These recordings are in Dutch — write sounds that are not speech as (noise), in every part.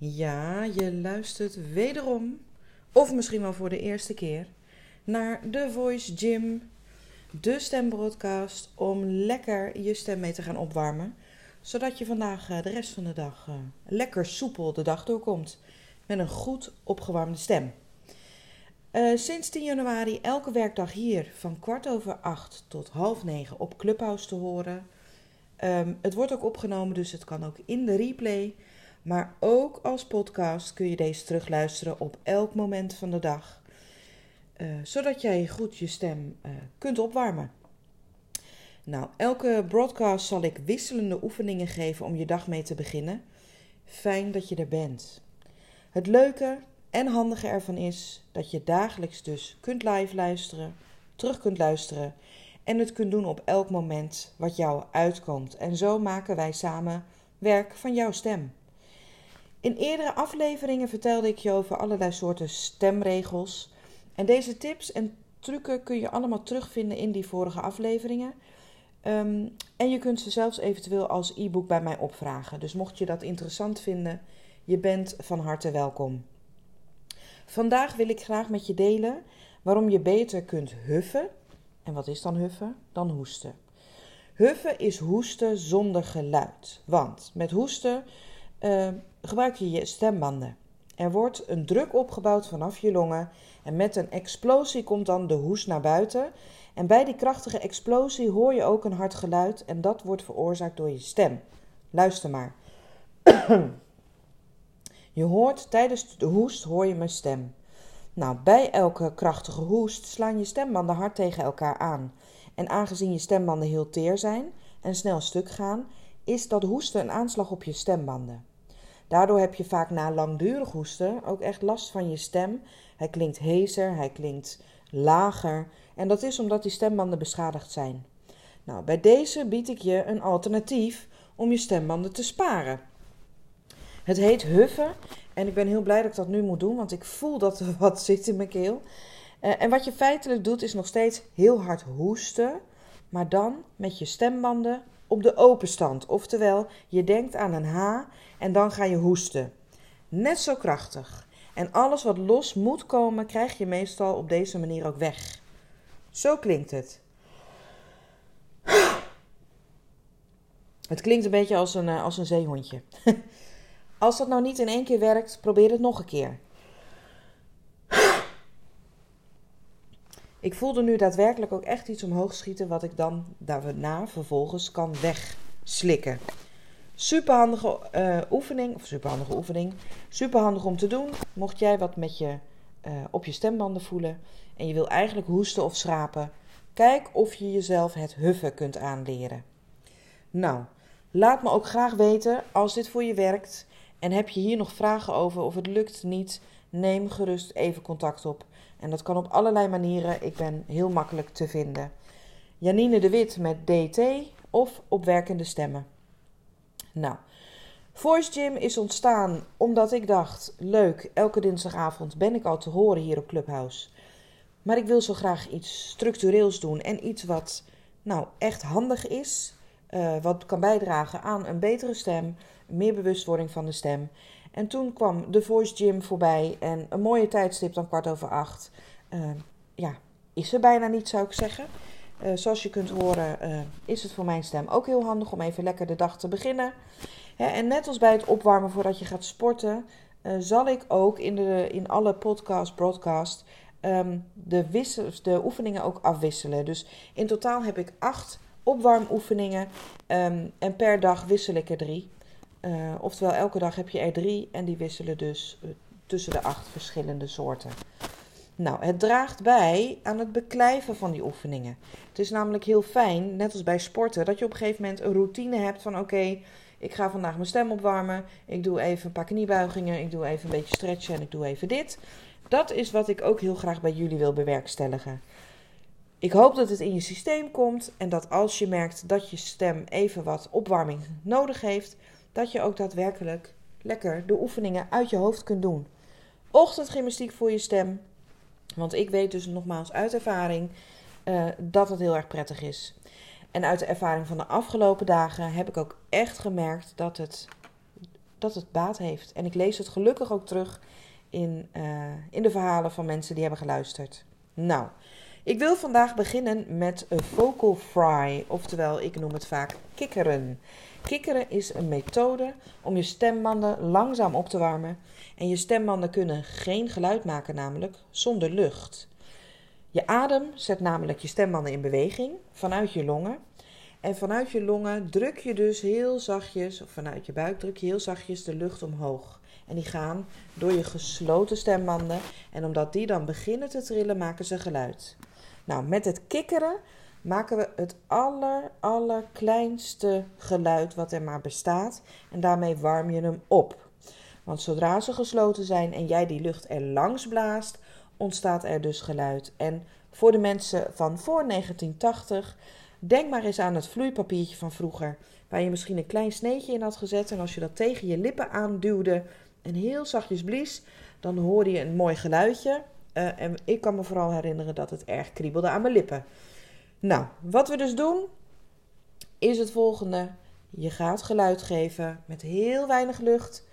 Ja, je luistert wederom, of misschien wel voor de eerste keer, naar The Voice Gym, de stembroadcast, om lekker je stem mee te gaan opwarmen. Zodat je vandaag eh, de rest van de dag eh, lekker soepel de dag doorkomt met een goed opgewarmde stem. Uh, sinds 10 januari elke werkdag hier van kwart over acht tot half negen op Clubhouse te horen. Um, het wordt ook opgenomen, dus het kan ook in de replay. Maar ook als podcast kun je deze terugluisteren op elk moment van de dag. Uh, zodat jij goed je stem uh, kunt opwarmen. Nou, elke broadcast zal ik wisselende oefeningen geven om je dag mee te beginnen. Fijn dat je er bent. Het leuke en handige ervan is dat je dagelijks dus kunt live luisteren, terug kunt luisteren en het kunt doen op elk moment wat jou uitkomt. En zo maken wij samen werk van jouw stem. In eerdere afleveringen vertelde ik je over allerlei soorten stemregels. En deze tips en trucken kun je allemaal terugvinden in die vorige afleveringen. Um, en je kunt ze zelfs eventueel als e-book bij mij opvragen. Dus mocht je dat interessant vinden, je bent van harte welkom. Vandaag wil ik graag met je delen waarom je beter kunt huffen. En wat is dan huffen? Dan hoesten. Huffen is hoesten zonder geluid. Want met hoesten uh, gebruik je je stembanden. Er wordt een druk opgebouwd vanaf je longen en met een explosie komt dan de hoest naar buiten. En bij die krachtige explosie hoor je ook een hard geluid en dat wordt veroorzaakt door je stem. Luister maar. (clears throat) je hoort tijdens de hoest hoor je mijn stem. Nou, bij elke krachtige hoest slaan je stembanden hard tegen elkaar aan. En aangezien je stembanden heel teer zijn en snel stuk gaan, is dat hoesten een aanslag op je stembanden. Daardoor heb je vaak na langdurig hoesten ook echt last van je stem. Hij klinkt hezer, hij klinkt lager. En dat is omdat die stembanden beschadigd zijn. Nou, bij deze bied ik je een alternatief om je stembanden te sparen. Het heet huffen en ik ben heel blij dat ik dat nu moet doen, want ik voel dat er (laughs) wat zit in mijn keel. Uh, en wat je feitelijk doet is nog steeds heel hard hoesten, maar dan met je stembanden op de openstand. Oftewel, je denkt aan een H en dan ga je hoesten. Net zo krachtig. En alles wat los moet komen, krijg je meestal op deze manier ook weg. Zo klinkt het. Het klinkt een beetje als een, als een zeehondje. (laughs) Als dat nou niet in één keer werkt, probeer het nog een keer. Ik voelde nu daadwerkelijk ook echt iets omhoog schieten, wat ik dan daarna vervolgens kan wegslikken. Superhandige uh, oefening, of superhandige oefening, superhandig om te doen. Mocht jij wat met je, uh, op je stembanden voelen en je wil eigenlijk hoesten of schrapen, kijk of je jezelf het huffen kunt aanleren. Nou, laat me ook graag weten als dit voor je werkt en heb je hier nog vragen over of het lukt niet, neem gerust even contact op. En dat kan op allerlei manieren. Ik ben heel makkelijk te vinden. Janine de Wit met DT of op werkende stemmen. Nou, Voice Gym is ontstaan omdat ik dacht: leuk, elke dinsdagavond ben ik al te horen hier op Clubhouse. Maar ik wil zo graag iets structureels doen en iets wat nou echt handig is. Uh, wat kan bijdragen aan een betere stem, meer bewustwording van de stem. En toen kwam de Voice Gym voorbij en een mooie tijdstip dan kwart over acht. Uh, ja, is er bijna niet, zou ik zeggen. Uh, zoals je kunt horen, uh, is het voor mijn stem ook heel handig om even lekker de dag te beginnen. en net als bij het opwarmen voordat je gaat sporten, zal ik ook in, de, in alle podcast, broadcast, um, de, wissel, de oefeningen ook afwisselen. Dus in totaal heb ik acht opwarmoefeningen um, en per dag wissel ik er drie. Uh, oftewel, elke dag heb je er drie en die wisselen dus uh, tussen de acht verschillende soorten. Nou, het draagt bij aan het beklijven van die oefeningen. Het is namelijk heel fijn, net als bij sporten, dat je op een gegeven moment een routine hebt van: oké, ik ga vandaag mijn stem opwarmen. Ik doe even een paar kniebuigingen. Ik doe even een beetje stretchen en ik doe even dit. Dat is wat ik ook heel graag bij jullie wil bewerkstelligen. Ik hoop dat het in je systeem komt en dat als je merkt dat je stem even wat opwarming nodig heeft, dat je ook daadwerkelijk lekker de oefeningen uit je hoofd kunt doen. Ochtendgymnastiek voor je stem. Want ik weet dus nogmaals uit ervaring uh, dat het heel erg prettig is. En uit de ervaring van de afgelopen dagen heb ik ook echt gemerkt dat het dat het baat heeft. En ik lees het gelukkig ook terug in, eh, in de verhalen van mensen die hebben geluisterd. Nou, ik wil vandaag beginnen met een vocal fry, oftewel ik noem het vaak kikkeren. Kikkeren is een methode om je stembanden langzaam op te warmen. En je stembanden kunnen geen geluid maken, namelijk zonder lucht. Je adem zet namelijk je stembanden in beweging vanuit je longen. En vanuit je longen druk je dus heel zachtjes, of vanuit je buik druk je heel zachtjes de lucht omhoog. En die gaan door je gesloten stembanden. En omdat die dan beginnen te trillen, maken ze geluid. Nou, met het kikkeren maken we het aller, allerkleinste geluid wat er maar bestaat. En daarmee warm je hem op. Want zodra ze gesloten zijn en jij die lucht er langs blaast, ontstaat er dus geluid. En voor de mensen van voor 1980, denk maar eens aan het vloeipapiertje van vroeger. Waar je misschien een klein sneetje in had gezet. En als je dat tegen je lippen aanduwde en heel zachtjes blies, dan hoorde je een mooi geluidje. Uh, en ik kan me vooral herinneren dat het erg kriebelde aan mijn lippen. Nou, wat we dus doen, is het volgende. Je gaat geluid geven met heel weinig lucht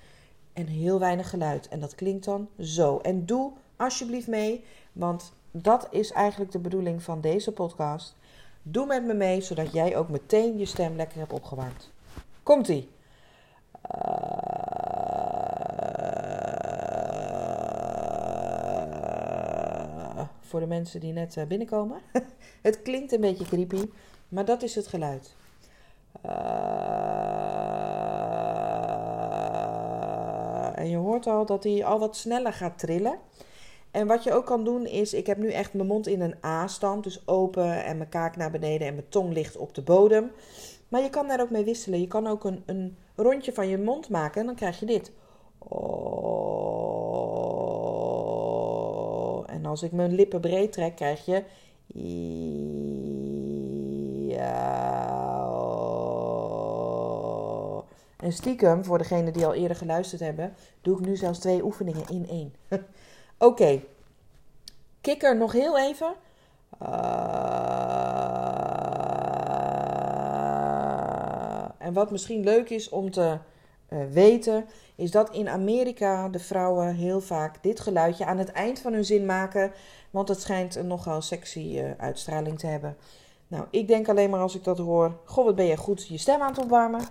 en heel weinig geluid. En dat klinkt dan zo. En doe alsjeblieft mee, want dat is eigenlijk de bedoeling van deze podcast. Doe met me mee, zodat jij ook meteen je stem lekker hebt opgewarmd. Komt-ie. Voor de mensen die net eh, binnenkomen. (laughs) het klinkt een beetje creepy, maar dat is het geluid. Uh, en je hoort al dat hij al wat sneller gaat trillen. En wat je ook kan doen is, ik heb nu echt mijn mond in een A-stand, dus open en mijn kaak naar beneden en mijn tong ligt op de bodem. Maar je kan daar ook mee wisselen. Je kan ook een, een rondje van je mond maken en dan krijg je dit. Oh. En als ik mijn lippen breed trek, krijg je. En stiekem, voor degenen die al eerder geluisterd hebben, doe ik nu zelfs twee oefeningen in één. (laughs) Oké. Kikker nog heel even. En wat misschien leuk is om te uh, weten, is dat in Amerika de vrouwen heel vaak dit geluidje aan het eind van hun zin maken, want het schijnt een nogal sexy uh, uitstraling te hebben. Nou, ik denk alleen maar als ik dat hoor, goh, wat ben je goed je stem aan het opwarmen.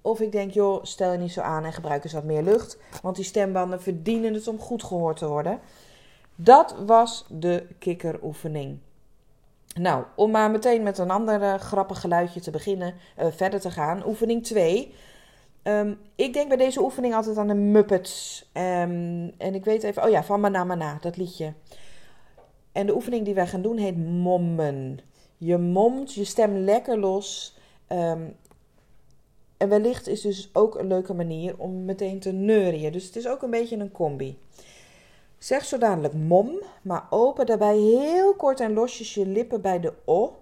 Of ik denk, joh, stel je niet zo aan en gebruik eens wat meer lucht. Want die stembanden verdienen het om goed gehoord te worden. Dat was de kikkeroefening. Nou, om maar meteen met een ander uh, grappig geluidje te beginnen, verder te gaan. Oefening 2. Ehm, ik denk bij deze oefening altijd aan de Muppets. Um, en ik weet even, oh ja, van Mana Mana, dat liedje. En de oefening die wij gaan doen heet mommen. Je momt je stem lekker los. Um, en wellicht is dus ook een leuke manier om meteen te neurien. Dus het is ook een beetje een combi. Zeg zo dadelijk mom, maar open daarbij heel kort en losjes je lippen bij de o.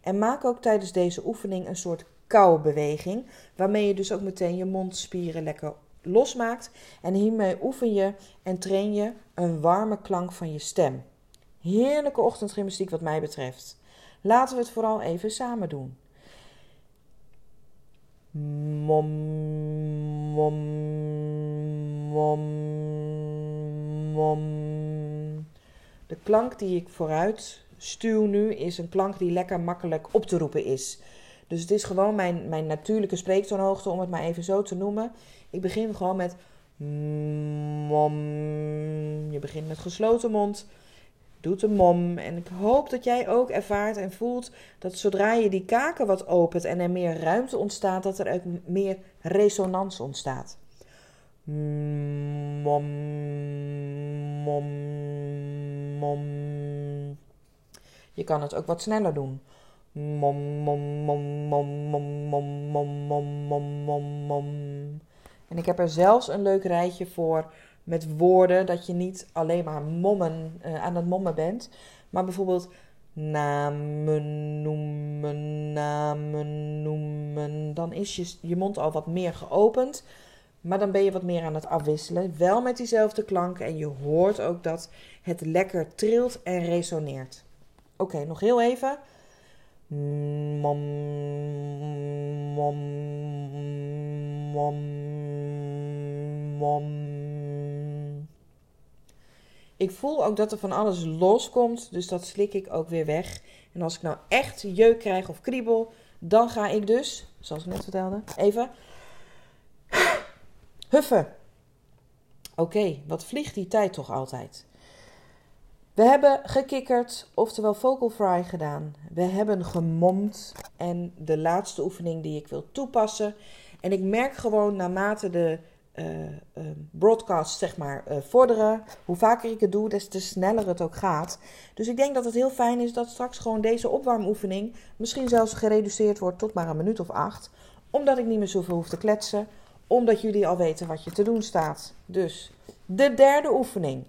En maak ook tijdens deze oefening een soort koubeweging, waarmee je dus ook meteen je mondspieren lekker losmaakt. En hiermee oefen je en train je een warme klank van je stem. Heerlijke ochtendgymnastiek wat mij betreft. Laten we het vooral even samen doen. Mom, mom, mom, mom. De klank die ik vooruit stuw nu is een klank die lekker makkelijk op te roepen is. Dus het is gewoon mijn, mijn natuurlijke spreektoonhoogte, om het maar even zo te noemen. Ik begin gewoon met mom. Je begint met gesloten mond doet een mom. En ik hoop dat jij ook ervaart en voelt dat zodra je die kaken wat opent en er meer ruimte ontstaat, dat er ook meer resonantie ontstaat. Mom, mom, mom. Je kan het ook wat sneller doen. Mom, mom, mom, mom, mom, mom, mom, mom, mom, mom. En ik heb er zelfs een leuk rijtje voor met woorden, dat je niet alleen maar mommen, uh, aan het mommen bent, maar bijvoorbeeld namen noemen, namen noemen. Dan is je, je mond al wat meer geopend, maar dan ben je wat meer aan het afwisselen. Wel met diezelfde klank en je hoort ook dat het lekker trilt en resoneert. Oké, nog heel even. Ik voel ook dat er van alles loskomt, dus dat slik ik ook weer weg. En als ik nou echt jeuk krijg of kriebel, dan ga ik dus, zoals ik net vertelde, even huffen. Oké, wat vliegt die tijd toch altijd? We hebben gekikkerd, oftewel vocal fry gedaan. We hebben gemomd en de laatste oefening die ik wil toepassen. En ik merk gewoon naarmate de uh, uh, broadcasts zeg maar uh, vorderen, hoe vaker ik het doe, des te sneller het ook gaat. Dus ik denk dat het heel fijn is dat straks gewoon deze opwarmoefening misschien zelfs gereduceerd wordt tot maar een minuut of acht. Omdat ik niet meer zoveel hoef te kletsen, omdat jullie al weten wat je te doen staat. Dus de derde oefening.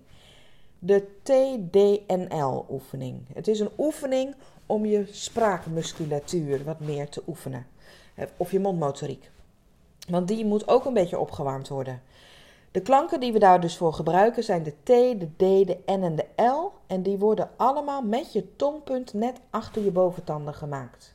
De TDNL-oefening. Het is een oefening om je spraakmusculatuur wat meer te oefenen. Of je mondmotoriek. Want die moet ook een beetje opgewarmd worden. De klanken die we daar dus voor gebruiken zijn de T, de D, de N en de L. En die worden allemaal met je tongpunt net achter je boventanden gemaakt.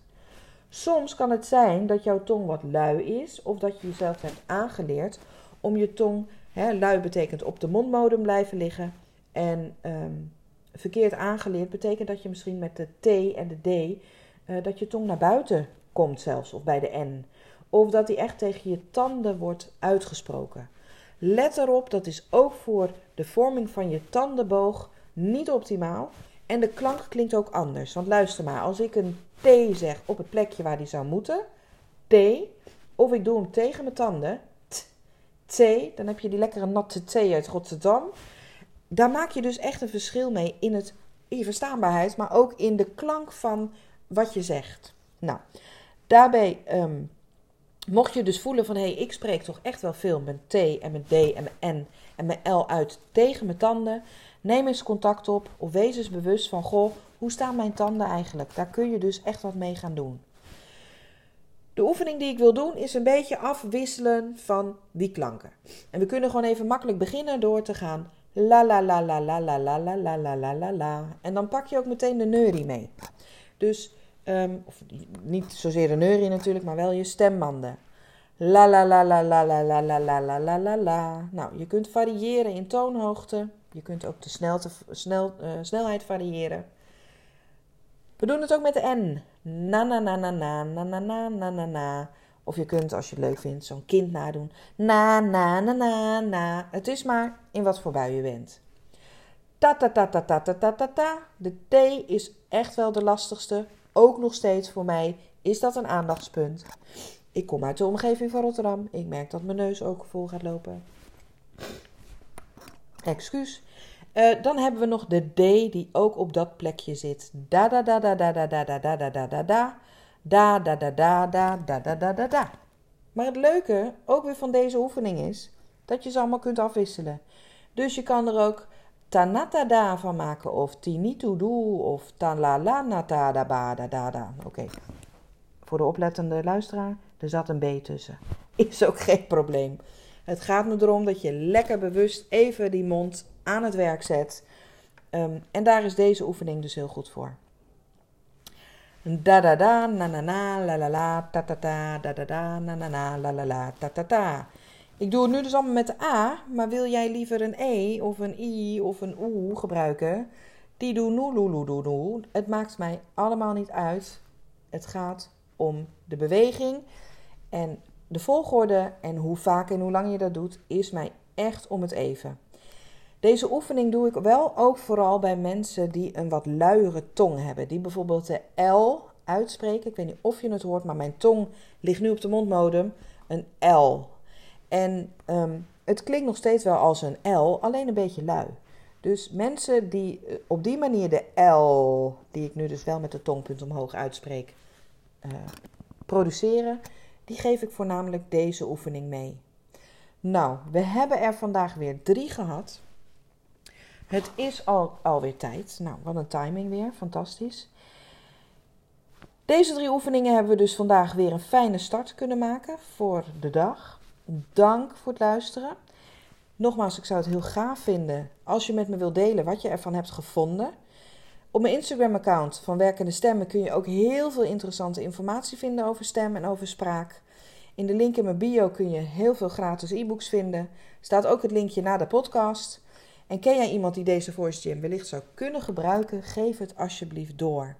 Soms kan het zijn dat jouw tong wat lui is of dat je jezelf hebt aangeleerd om je tong, hè, lui betekent op de mondmodem blijven liggen. En um, verkeerd aangeleerd betekent dat je misschien met de T en de D, uh, dat je tong naar buiten komt zelfs, of bij de N. Of dat die echt tegen je tanden wordt uitgesproken. Let erop, dat is ook voor de vorming van je tandenboog niet optimaal. En de klank klinkt ook anders. Want luister maar, als ik een T zeg op het plekje waar die zou moeten, T, of ik doe hem tegen mijn tanden, t, T, dan heb je die lekkere natte T uit Rotterdam. Daar maak je dus echt een verschil mee in, het, in je verstaanbaarheid, maar ook in de klank van wat je zegt. Nou, daarbij um, Mocht je dus voelen van hé, hey, ik spreek toch echt wel veel met T en met D en mijn N en mijn L uit tegen mijn tanden, neem eens contact op of wees eens bewust van goh, hoe staan mijn tanden eigenlijk? Daar kun je dus echt wat mee gaan doen. De oefening die ik wil doen is een beetje afwisselen van die klanken. En we kunnen gewoon even makkelijk beginnen door te gaan la la la la la la la la la la la la. En dan pak je ook meteen de neurie mee. Dus Um, of niet zozeer de neurie natuurlijk, maar wel je stembanden. La la la la la la la la la la la la. Nou, je kunt variëren in toonhoogte. Je kunt ook de snelte, snel, uh, snelheid variëren. We doen het ook met de N. Na na na na na na na na na na na. Of je kunt, als je het leuk vindt, zo'n kind nadoen. Na na na na na. Het is maar in wat voor bui je bent. Ta ta ta ta ta ta ta ta ta. De T is echt wel de lastigste ook nog steeds voor mij is dat een aandachtspunt. Ik kom uit de omgeving van Rotterdam. Ik merk dat mijn neus ook vol gaat lopen. Excuus. Uh, dan hebben we nog de D die ook op dat plekje zit. Da da da da da da da da da da da da da. Da da da da da da da da da. Maar het leuke ook weer van deze oefening is dat je ze allemaal kunt afwisselen. Dus je kan er ook tanatada van maken of tinitudu of talala ba da da da. Oké, voor de oplettende luisteraar, er zat een B tussen. (laughs) Is ook geen probleem. Het gaat me erom dat je lekker bewust even die mond aan het werk zet. Um, en daar is deze oefening dus heel goed voor. Da da da na na na la la la ta ta ta da da da na na na la la la ta ta ta. Ik doe het nu dus allemaal met de A, maar wil jij liever een E of een I of een O gebruiken? Die doe nu, doe, doe. Het maakt mij allemaal niet uit. Het gaat om de beweging en de volgorde en hoe vaak en hoe lang je dat doet, is mij echt om het even. Deze oefening doe ik wel ook vooral bij mensen die een wat luiere tong hebben. Die bijvoorbeeld de L uitspreken. Ik weet niet of je het hoort, maar mijn tong ligt nu op de mondmodem. Een L en ehm, het klinkt nog steeds wel als een L, alleen een beetje lui. Dus mensen die eh, op die manier de L, die ik nu dus wel met de tongpunt omhoog uitspreek, uh, produceren, die geef ik voornamelijk deze oefening mee. Nou, we hebben er vandaag weer drie gehad. Het is al, alweer tijd. Nou, wat een timing weer. Fantastisch. Deze drie oefeningen hebben we dus vandaag weer een fijne start kunnen maken voor de dag. Dank voor het luisteren. Nogmaals, ik zou het heel gaaf vinden als je met me wilt delen wat je ervan hebt gevonden. Op mijn Instagram-account van Werkende Stemmen kun je ook heel veel interessante informatie vinden over stem en over spraak. In de link in mijn bio kun je heel veel gratis e-books vinden. Staat ook het linkje naar de podcast. En ken jij iemand die deze Voice wellicht zou kunnen gebruiken? Geef het alsjeblieft door.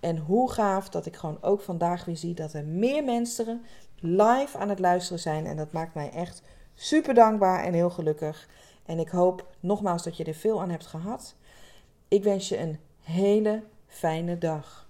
En hoe gaaf dat ik gewoon ook vandaag weer zie dat er meer mensen live aan het luisteren zijn. En dat maakt mij echt super dankbaar en heel gelukkig. En ik hoop nogmaals dat je er veel aan hebt gehad. Ik wens je een hele fijne dag.